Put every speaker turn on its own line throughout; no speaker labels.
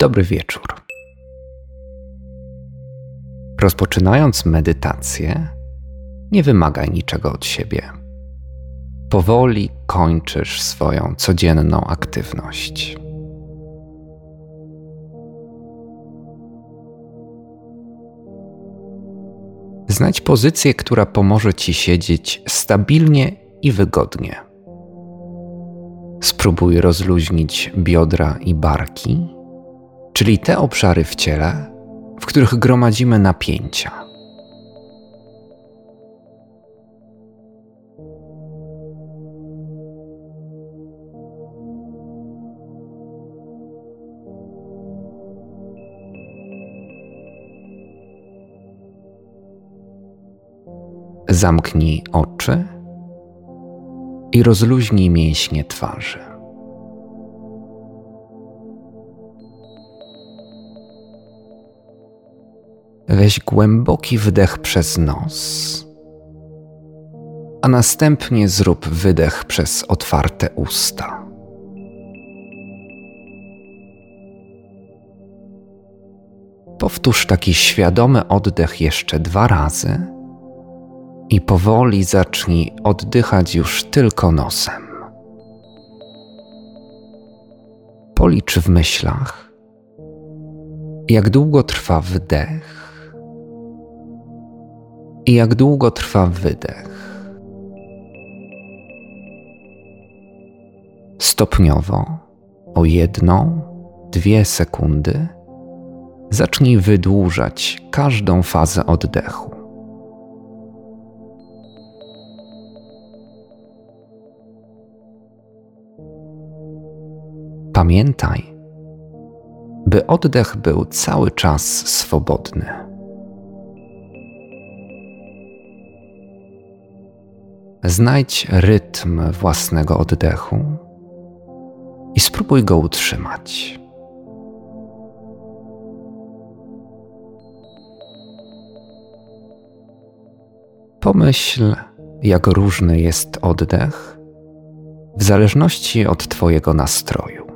Dobry wieczór. Rozpoczynając medytację, nie wymagaj niczego od siebie. Powoli kończysz swoją codzienną aktywność. Znajdź pozycję, która pomoże ci siedzieć stabilnie i wygodnie. Spróbuj rozluźnić biodra i barki, czyli te obszary w ciele, w których gromadzimy napięcia. Zamknij oczy i rozluźnij mięśnie twarzy. Weź głęboki wdech przez nos, a następnie zrób wydech przez otwarte usta. Powtórz taki świadomy oddech jeszcze dwa razy i powoli zacznij oddychać już tylko nosem. Policz w myślach, jak długo trwa wdech i jak długo trwa wydech. Stopniowo, o jedną, dwie sekundy, zacznij wydłużać każdą fazę oddechu. Pamiętaj, by oddech był cały czas swobodny. Znajdź rytm własnego oddechu i spróbuj go utrzymać. Pomyśl, jak różny jest oddech w zależności od Twojego nastroju.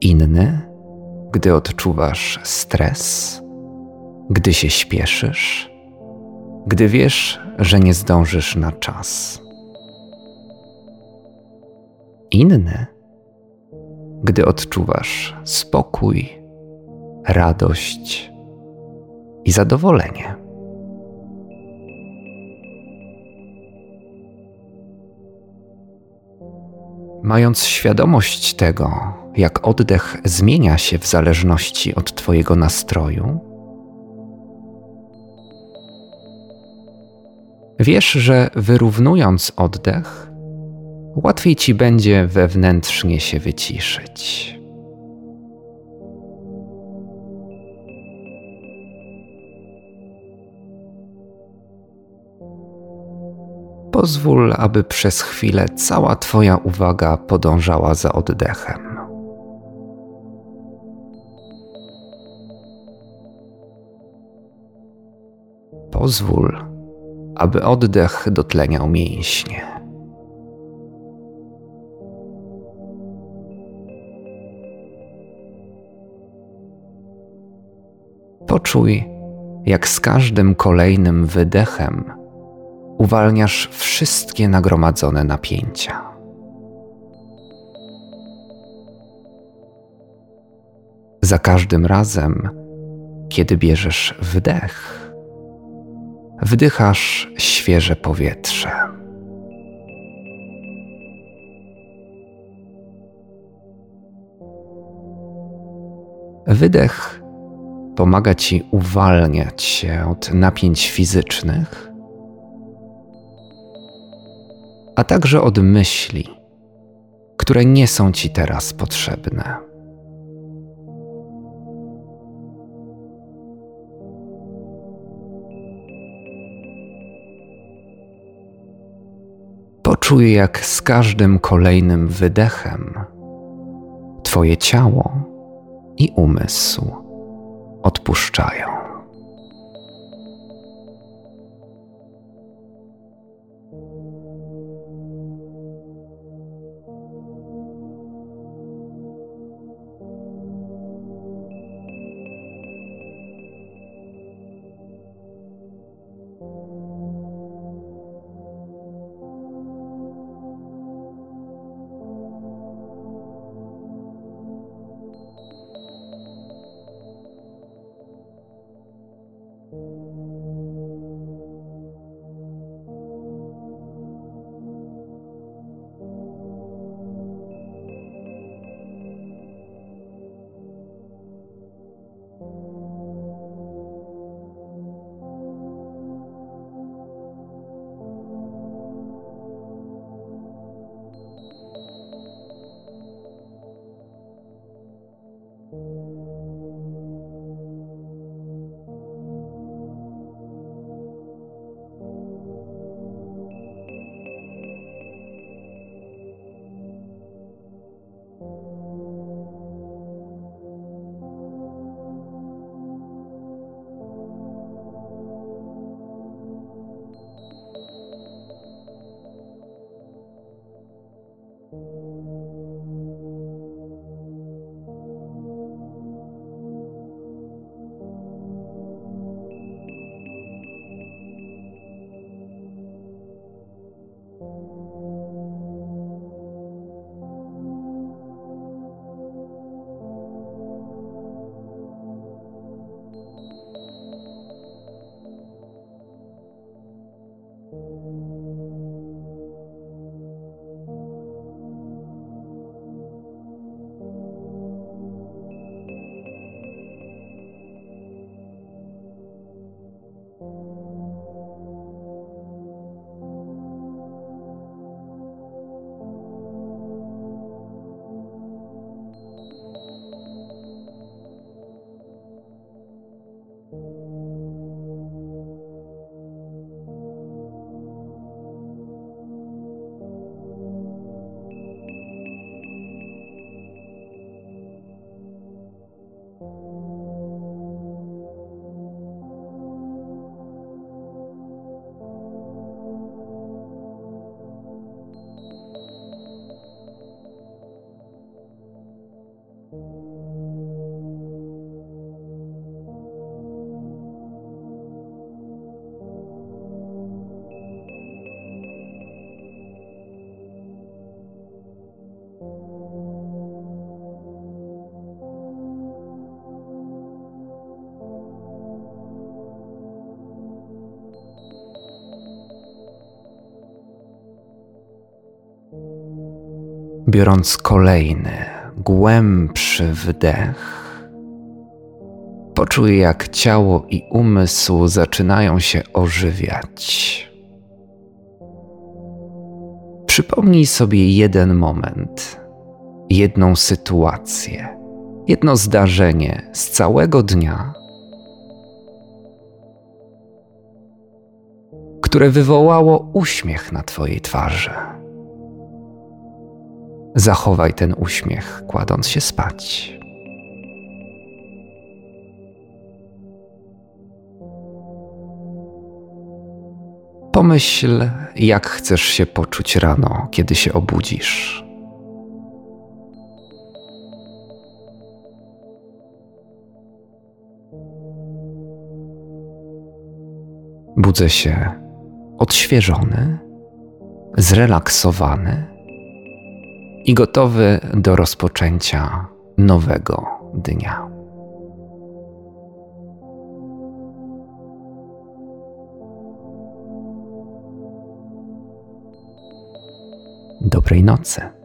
Inny, gdy odczuwasz stres, gdy się śpieszysz, gdy wiesz, że nie zdążysz na czas. Inny, gdy odczuwasz spokój, radość i zadowolenie. Mając świadomość tego, jak oddech zmienia się w zależności od Twojego nastroju, wiesz, że wyrównując oddech, łatwiej Ci będzie wewnętrznie się wyciszyć. Pozwól, aby przez chwilę cała Twoja uwaga podążała za oddechem. Pozwól, aby oddech dotleniał mięśnie. Poczuj, jak z każdym kolejnym wydechem uwalniasz wszystkie nagromadzone napięcia. Za każdym razem, kiedy bierzesz wdech, wdychasz świeże powietrze. Wydech pomaga ci uwalniać się od napięć fizycznych, a także od myśli, które nie są ci teraz potrzebne. Poczuj, jak z każdym kolejnym wydechem Twoje ciało i umysł odpuszczają. Biorąc kolejny, głębszy wdech, poczuj jak ciało i umysł zaczynają się ożywiać. Przypomnij sobie jeden moment, jedną sytuację, jedno zdarzenie z całego dnia, które wywołało uśmiech na Twojej twarzy. Zachowaj ten uśmiech, kładąc się spać. Pomyśl, jak chcesz się poczuć rano, kiedy się obudzisz. Budzę się odświeżony, zrelaksowany i gotowy do rozpoczęcia nowego dnia. Dobrej nocy.